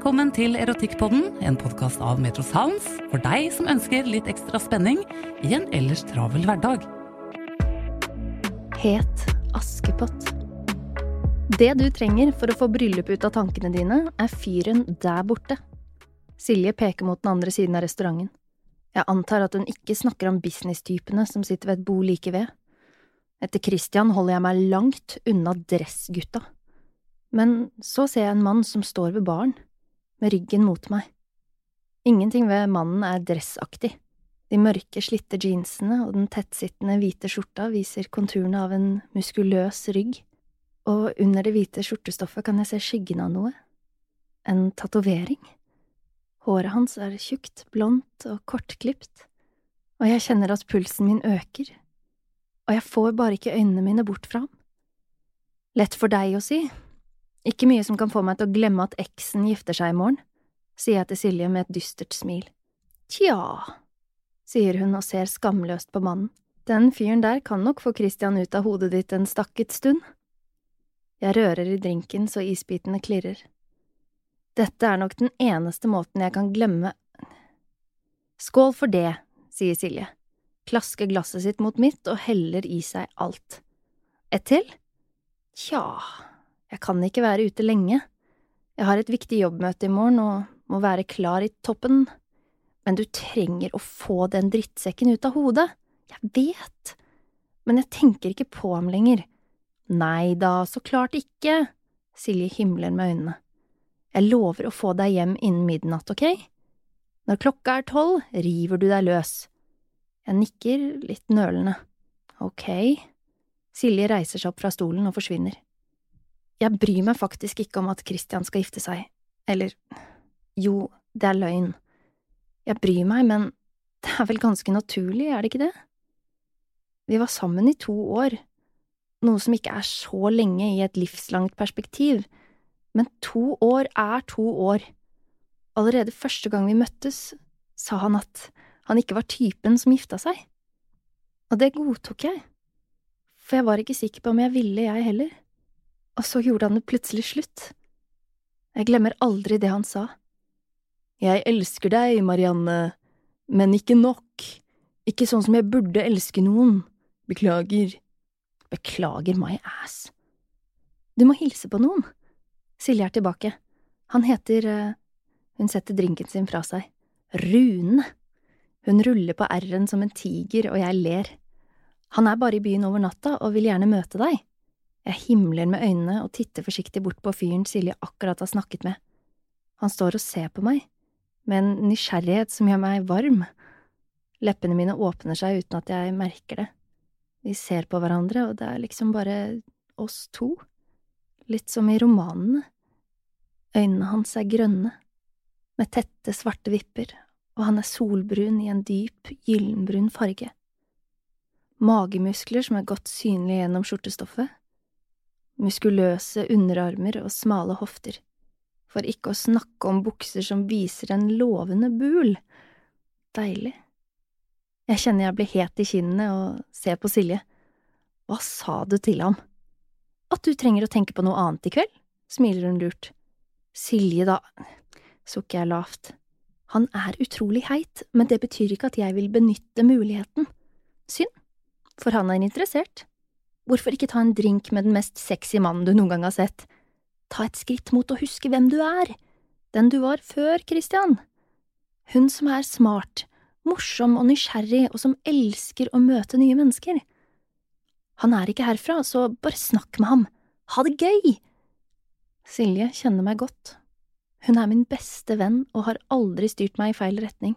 Velkommen til Erotikkpodden, en podkast av Metro Sounds for deg som ønsker litt ekstra spenning i en ellers travel hverdag. Het Askepott. Det du trenger for å få bryllup ut av tankene dine, er fyren der borte. Silje peker mot den andre siden av restauranten. Jeg antar at hun ikke snakker om businesstypene som sitter ved et bord like ved. Etter Christian holder jeg meg langt unna dressgutta. Men så ser jeg en mann som står ved baren, med ryggen mot meg. Ingenting ved mannen er dressaktig. De mørke, slitte jeansene og den tettsittende hvite skjorta viser konturene av en muskuløs rygg, og under det hvite skjortestoffet kan jeg se skyggen av noe. En tatovering. Håret hans er tjukt, blondt og kortklipt, og jeg kjenner at pulsen min øker, og jeg får bare ikke øynene mine bort fra ham. Lett for deg å si, ikke mye som kan få meg til å glemme at eksen gifter seg i morgen, sier jeg til Silje med et dystert smil. Tja, sier hun og ser skamløst på mannen, den fyren der kan nok få Christian ut av hodet ditt en stakket stund. Jeg rører i drinken så isbitene klirrer. Dette er nok den eneste måten jeg kan glemme… Skål for det, sier Silje, klasker glasset sitt mot mitt og heller i seg alt. Et til? Tja, jeg kan ikke være ute lenge. Jeg har et viktig jobbmøte i morgen og må være klar i toppen. Men du trenger å få den drittsekken ut av hodet. Jeg vet, men jeg tenker ikke på ham lenger. Nei da, så klart ikke, Silje himler med øynene. Jeg lover å få deg hjem innen midnatt, ok? Når klokka er tolv, river du deg løs. Jeg nikker litt nølende. Ok. Silje reiser seg opp fra stolen og forsvinner. Jeg bryr meg faktisk ikke om at Christian skal gifte seg, eller… jo, det er løgn. Jeg bryr meg, men det er vel ganske naturlig, er det ikke det? Vi var sammen i to år, noe som ikke er så lenge i et livslangt perspektiv, men to år er to år. Allerede første gang vi møttes, sa han at han ikke var typen som gifta seg. Og det godtok jeg, for jeg var ikke sikker på om jeg ville, jeg heller. Og så gjorde han det plutselig slutt. Jeg glemmer aldri det han sa. Jeg elsker deg, Marianne, men ikke nok, ikke sånn som jeg burde elske noen, beklager. Beklager my ass. Du må hilse på noen. Silje er tilbake. Han heter… eh, Hun setter drinken sin fra seg. Rune. Hun ruller på r-en som en tiger, og jeg ler. Han er bare i byen over natta og vil gjerne møte deg. Jeg himler med øynene og titter forsiktig bort på fyren Silje akkurat har snakket med. Han står og ser på meg, med en nysgjerrighet som gjør meg varm. Leppene mine åpner seg uten at jeg merker det. Vi ser på hverandre, og det er liksom bare oss to. Litt som i romanene. Øynene hans er grønne, med tette, svarte vipper, og han er solbrun i en dyp, gyllenbrun farge. magemuskler som er godt synlige gjennom skjortestoffet, muskuløse underarmer og smale hofter, for ikke å snakke om bukser som viser en lovende bul. Deilig. Jeg kjenner jeg blir het i kinnene og ser på Silje. Hva sa du til ham? At du trenger å tenke på noe annet i kveld? smiler hun lurt. Silje, da, sukker jeg lavt. Han er utrolig heit, men det betyr ikke at jeg vil benytte muligheten. Synd, for han er interessert. Hvorfor ikke ta en drink med den mest sexy mannen du noen gang har sett? Ta et skritt mot å huske hvem du er, den du var før, Christian. Hun som er smart, morsom og nysgjerrig og som elsker å møte nye mennesker. Han er ikke herfra, så bare snakk med ham, ha det gøy! Silje kjenner meg godt, hun er min beste venn og har aldri styrt meg i feil retning,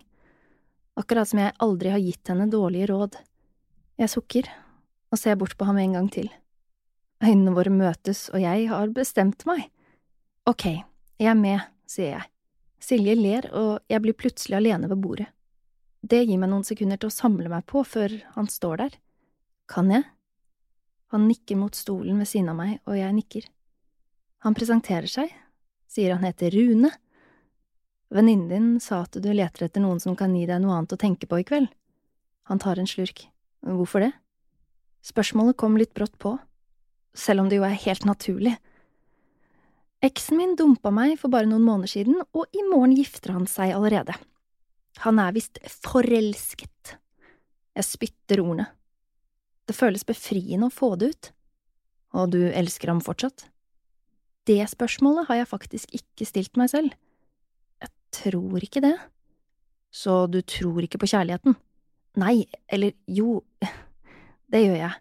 akkurat som jeg aldri har gitt henne dårlige råd. Jeg sukker og ser bort på ham en gang til. Øynene våre møtes, og jeg har bestemt meg. Ok, jeg er med, sier jeg. Silje ler, og jeg blir plutselig alene ved bordet. Det gir meg noen sekunder til å samle meg på før han står der. Kan jeg? Han nikker mot stolen ved siden av meg, og jeg nikker. Han presenterer seg, sier han heter Rune. Venninnen din sa at du leter etter noen som kan gi deg noe annet å tenke på i kveld. Han tar en slurk. Hvorfor det? Spørsmålet kom litt brått på, selv om det jo er helt naturlig. Eksen min dumpa meg for bare noen måneder siden, og i morgen gifter han seg allerede. Han er visst forelsket. Jeg spytter ordene. Det føles befriende å få det ut. Og du elsker ham fortsatt? Det spørsmålet har jeg faktisk ikke stilt meg selv. Jeg tror ikke det. Så du tror ikke på kjærligheten? Nei, eller jo, det gjør jeg.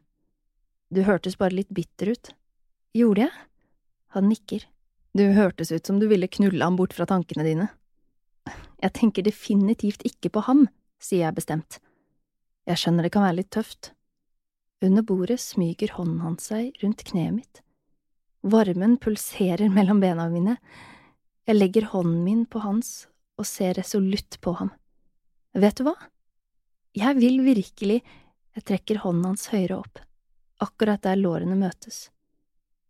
Du hørtes bare litt bitter ut. Gjorde jeg? Han nikker. Du hørtes ut som du ville knulle ham bort fra tankene dine. Jeg tenker definitivt ikke på ham, sier jeg bestemt. Jeg skjønner det kan være litt tøft. Under bordet smyger hånden hans seg rundt kneet mitt. Varmen pulserer mellom bena mine. Jeg legger hånden min på hans og ser resolutt på ham. Vet du hva? Jeg vil virkelig… Jeg trekker hånden hans høyere opp, akkurat der lårene møtes.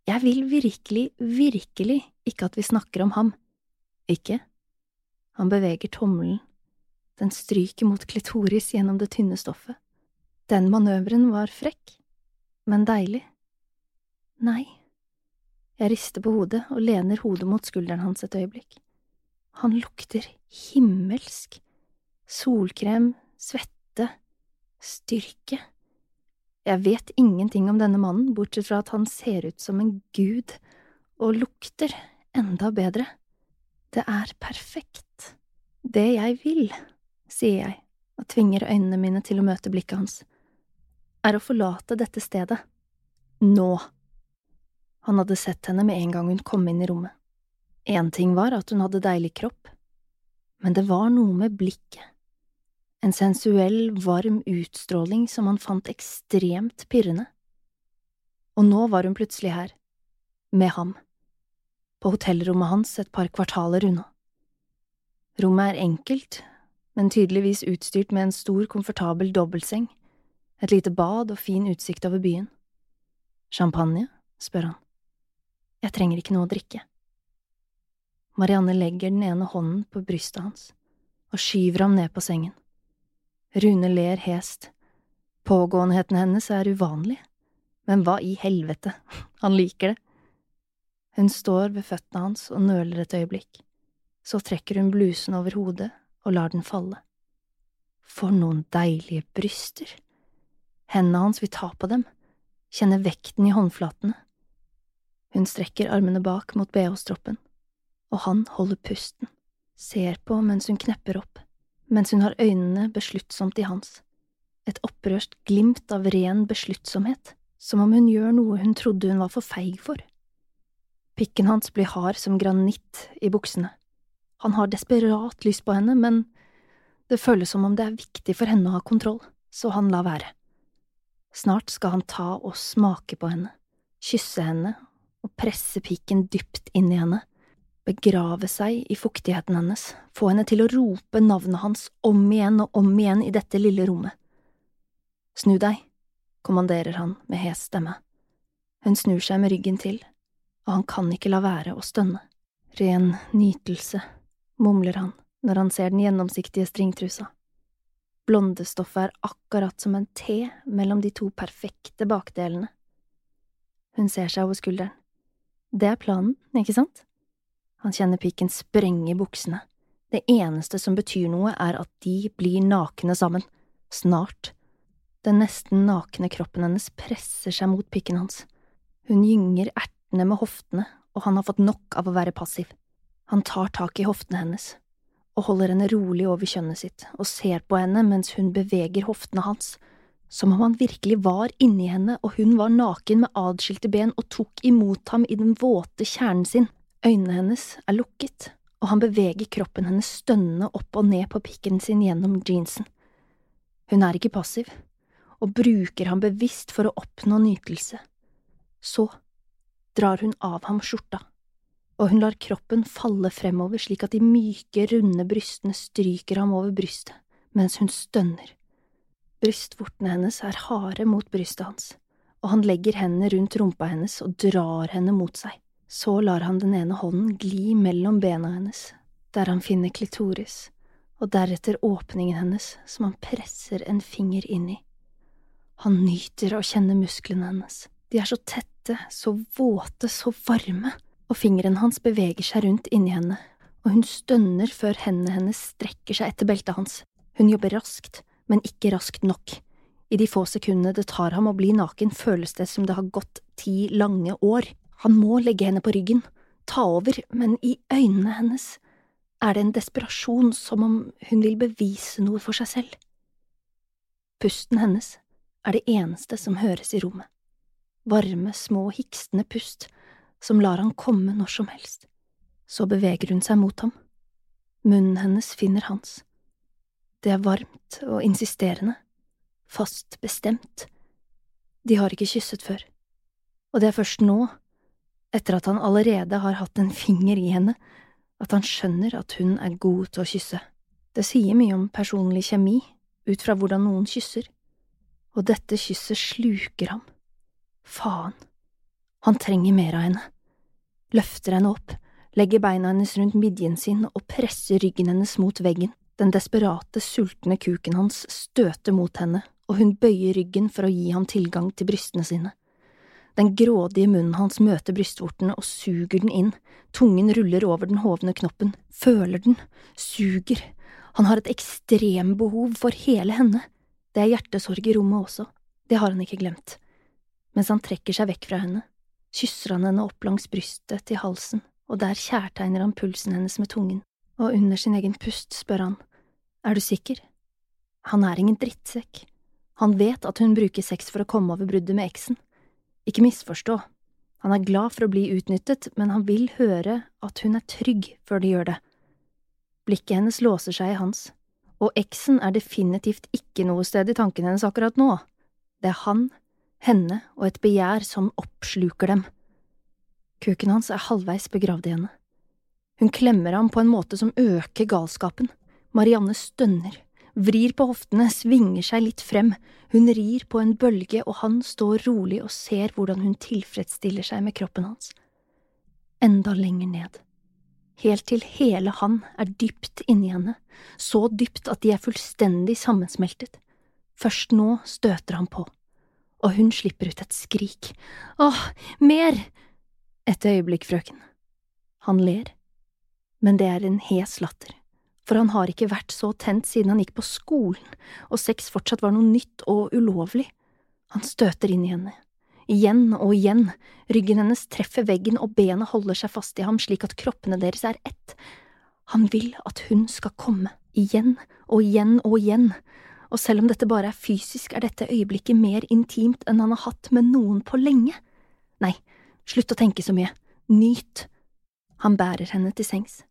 Jeg vil virkelig, virkelig ikke at vi snakker om ham. Ikke? Han beveger tommelen. Den stryker mot klitoris gjennom det tynne stoffet. Den manøveren var frekk, men deilig. Nei. Jeg rister på hodet og lener hodet mot skulderen hans et øyeblikk. Han lukter himmelsk. Solkrem, svette, styrke. Jeg vet ingenting om denne mannen, bortsett fra at han ser ut som en gud, og lukter enda bedre. Det er perfekt. Det jeg vil, sier jeg og tvinger øynene mine til å møte blikket hans, er å forlate dette stedet. Nå. Han hadde sett henne med en gang hun kom inn i rommet. Én ting var at hun hadde deilig kropp, men det var noe med blikket, en sensuell, varm utstråling som han fant ekstremt pirrende. Og nå var hun plutselig her, med ham, på hotellrommet hans et par kvartaler unna. Rommet er enkelt, men tydeligvis utstyrt med en stor, komfortabel dobbeltseng, et lite bad og fin utsikt over byen. Champagne? spør han. Jeg trenger ikke noe å drikke. Marianne legger den ene hånden på brystet hans og skyver ham ned på sengen. Rune ler hest. Pågåenheten hennes er uvanlig, men hva i helvete, han liker det. Hun står ved føttene hans og nøler et øyeblikk, så trekker hun blusen over hodet og lar den falle. For noen deilige bryster! Hendene hans vil ta på dem, kjenne vekten i håndflatene. Hun strekker armene bak mot bh-stroppen, og han holder pusten, ser på mens hun knepper opp, mens hun har øynene besluttsomt i hans, et opprørst glimt av ren besluttsomhet, som om hun gjør noe hun trodde hun var for feig for. Pikken hans blir hard som granitt i buksene. Han har desperat lyst på henne, men det føles som om det er viktig for henne å ha kontroll, så han lar være. Snart skal han ta og smake på henne, kysse henne og presse pikken dypt inn i henne, begrave seg i fuktigheten hennes, få henne til å rope navnet hans om igjen og om igjen i dette lille rommet. Snu deg, kommanderer han med hes stemme. Hun snur seg med ryggen til, og han kan ikke la være å stønne. Ren nytelse, mumler han når han ser den gjennomsiktige stringtrusa. Blondestoffet er akkurat som en T mellom de to perfekte bakdelene. Hun ser seg over skulderen. Det er planen, ikke sant? Han kjenner pikken sprenge buksene. Det eneste som betyr noe, er at de blir nakne sammen. Snart. Den nesten nakne kroppen hennes presser seg mot pikken hans. Hun gynger ertende med hoftene, og han har fått nok av å være passiv. Han tar tak i hoftene hennes, og holder henne rolig over kjønnet sitt og ser på henne mens hun beveger hoftene hans, som om han virkelig var inni henne og hun var naken med adskilte ben og tok imot ham i den våte kjernen sin. Øynene hennes er lukket, og han beveger kroppen hennes stønnende opp og ned på pikken sin gjennom jeansen. Hun er ikke passiv, og bruker ham bevisst for å oppnå nytelse. Så drar hun av ham skjorta og hun lar kroppen falle fremover slik at de myke, runde brystene stryker ham over brystet mens hun stønner. Brystvortene hennes er harde mot brystet hans, og han legger hendene rundt rumpa hennes og drar henne mot seg. Så lar han den ene hånden gli mellom bena hennes, der han finner klitoris, og deretter åpningen hennes som han presser en finger inn i. Han nyter å kjenne musklene hennes, de er så tette, så våte, så varme og fingeren hans beveger seg rundt inni henne, og hun stønner før hendene hennes strekker seg etter beltet hans. Hun jobber raskt, men ikke raskt nok. I de få sekundene det tar ham å bli naken, føles det som det har gått ti lange år. Han må legge henne på ryggen, ta over, men i øynene hennes er det en desperasjon som om hun vil bevise noe for seg selv. Pusten hennes er det eneste som høres i rommet. Varme, små, hikstende pust som lar han komme når som helst. Så beveger hun seg mot ham. Munnen hennes finner hans. Det er varmt og insisterende, fast bestemt. De har ikke kysset før, og det er først nå, etter at han allerede har hatt en finger i henne, at han skjønner at hun er god til å kysse. Det sier mye om personlig kjemi, ut fra hvordan noen kysser, og dette kysset sluker ham. Faen, han trenger mer av henne løfter henne opp, legger beina hennes rundt midjen sin og presser ryggen hennes mot veggen. Den desperate, sultne kuken hans støter mot henne, og hun bøyer ryggen for å gi ham tilgang til brystene sine. Den grådige munnen hans møter brystvortene og suger den inn, tungen ruller over den hovne knoppen, føler den, suger, han har et ekstrembehov for hele henne, det er hjertesorg i rommet også, det har han ikke glemt. Mens han trekker seg vekk fra henne, kysser han henne opp langs brystet til halsen, og der kjærtegner han pulsen hennes med tungen, og under sin egen pust spør han, er du sikker? Han er ingen drittsekk, han vet at hun bruker sex for å komme over bruddet med eksen. Ikke misforstå, han er glad for å bli utnyttet, men han vil høre at hun er trygg før de gjør det. Blikket hennes låser seg i hans, og eksen er definitivt ikke noe sted i tankene hennes akkurat nå. Det er han henne og et begjær som oppsluker dem. Kuken hans er halvveis begravd i henne. Hun klemmer ham på en måte som øker galskapen. Marianne stønner, vrir på hoftene, svinger seg litt frem, hun rir på en bølge, og han står rolig og ser hvordan hun tilfredsstiller seg med kroppen hans. Enda lenger ned, helt til hele han er dypt inni henne, så dypt at de er fullstendig sammensmeltet. Først nå støter han på og hun slipper ut et skrik. Åh, mer! Et øyeblikk, frøken. Han ler, men det er en hes latter, for han har ikke vært så tent siden han gikk på skolen, og sex fortsatt var noe nytt og ulovlig. Han støter inn i henne. Igjen og igjen, ryggen hennes treffer veggen og bena holder seg fast i ham slik at kroppene deres er ett. Han vil at hun skal komme, igjen og igjen og igjen, og selv om dette bare er fysisk, er dette øyeblikket mer intimt enn han har hatt med noen på lenge. Nei, slutt å tenke så mye, nyt. Han bærer henne til sengs,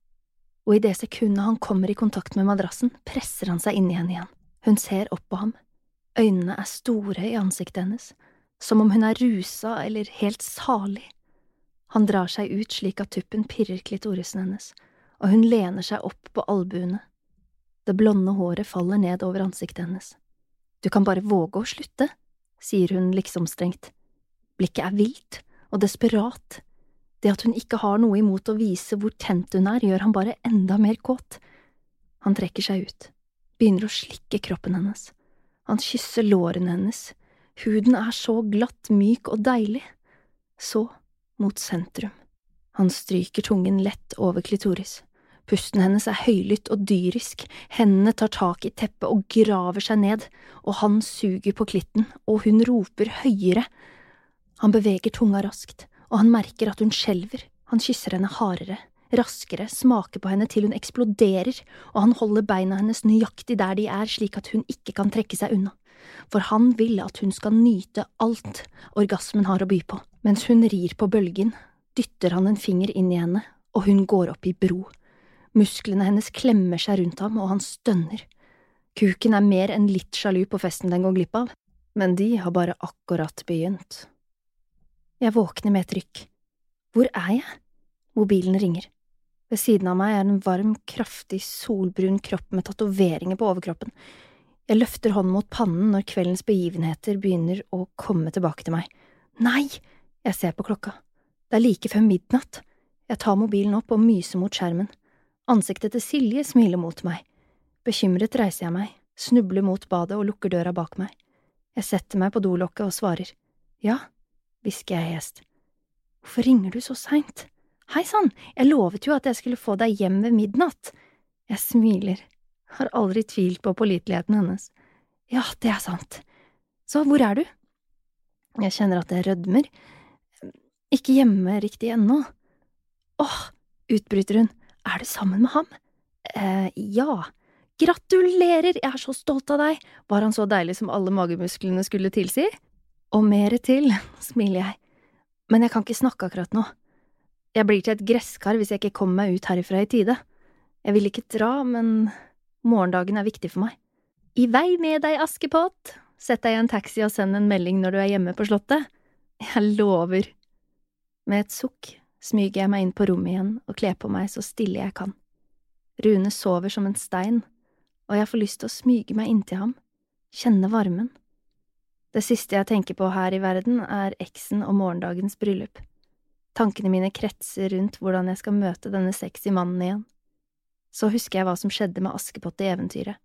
og i det sekundet han kommer i kontakt med madrassen, presser han seg inn i henne igjen. Hun ser opp på ham, øynene er store i ansiktet hennes, som om hun er rusa eller helt salig. Han drar seg ut slik at tuppen pirrer klitorisen hennes, og hun lener seg opp på albuene det blonde håret faller ned over ansiktet hennes. Du kan bare våge å slutte, sier hun liksom strengt. Blikket er vilt og desperat. Det at hun ikke har noe imot å vise hvor tent hun er, gjør han bare enda mer kåt. Han trekker seg ut, begynner å slikke kroppen hennes. Han kysser lårene hennes. Huden er så glatt, myk og deilig. Så mot sentrum. Han stryker tungen lett over klitoris. Pusten hennes er høylytt og dyrisk, hendene tar tak i teppet og graver seg ned, og han suger på klitten, og hun roper høyere. Han beveger tunga raskt, og han merker at hun skjelver, han kysser henne hardere, raskere, smaker på henne til hun eksploderer, og han holder beina hennes nøyaktig der de er slik at hun ikke kan trekke seg unna, for han vil at hun skal nyte alt orgasmen har å by på. Mens hun rir på bølgen, dytter han en finger inn i henne, og hun går opp i bro. Musklene hennes klemmer seg rundt ham, og han stønner. Kuken er mer enn litt sjalu på festen den går glipp av, men de har bare akkurat begynt. Jeg våkner med et rykk. Hvor er jeg? Mobilen ringer. Ved siden av meg er en varm, kraftig, solbrun kropp med tatoveringer på overkroppen. Jeg løfter hånden mot pannen når kveldens begivenheter begynner å komme tilbake til meg. Nei! Jeg ser på klokka. Det er like før midnatt. Jeg tar mobilen opp og myser mot skjermen. Ansiktet til Silje smiler mot meg. Bekymret reiser jeg meg, snubler mot badet og lukker døra bak meg. Jeg setter meg på dolokket og svarer. Ja, hvisker jeg hest. Hvorfor ringer du så seint? Hei sann, jeg lovet jo at jeg skulle få deg hjem ved midnatt. Jeg smiler, har aldri tvilt på påliteligheten hennes. Ja, det er sant. Så hvor er du? Jeg kjenner at jeg rødmer. Ikke hjemme riktig ennå. Åh, utbryter hun. Er du sammen med ham? eh, ja. Gratulerer, jeg er så stolt av deg, var han så deilig som alle magemusklene skulle tilsi? Og mere til, smiler jeg, men jeg kan ikke snakke akkurat nå. Jeg blir til et gresskar hvis jeg ikke kommer meg ut herifra i tide. Jeg vil ikke dra, men morgendagen er viktig for meg. I vei med deg, Askepott, sett deg i en taxi og send en melding når du er hjemme på slottet. Jeg lover. Med et sukk smyger jeg meg inn på rommet igjen og kler på meg så stille jeg kan. Rune sover som en stein, og jeg får lyst til å smyge meg inntil ham, kjenne varmen. Det siste jeg tenker på her i verden, er eksen og morgendagens bryllup. Tankene mine kretser rundt hvordan jeg skal møte denne sexy mannen igjen. Så husker jeg hva som skjedde med Askepott i eventyret,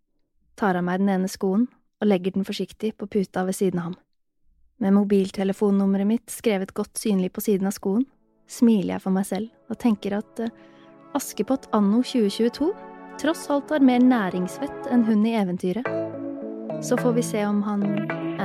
tar av meg den ene skoen og legger den forsiktig på puta ved siden av ham. Med mobiltelefonnummeret mitt skrevet godt synlig på siden av skoen, smiler jeg for meg selv og tenker at uh, Askepott anno 2022 tross alt har mer næringsvett enn hun i eventyret. Så får vi se om han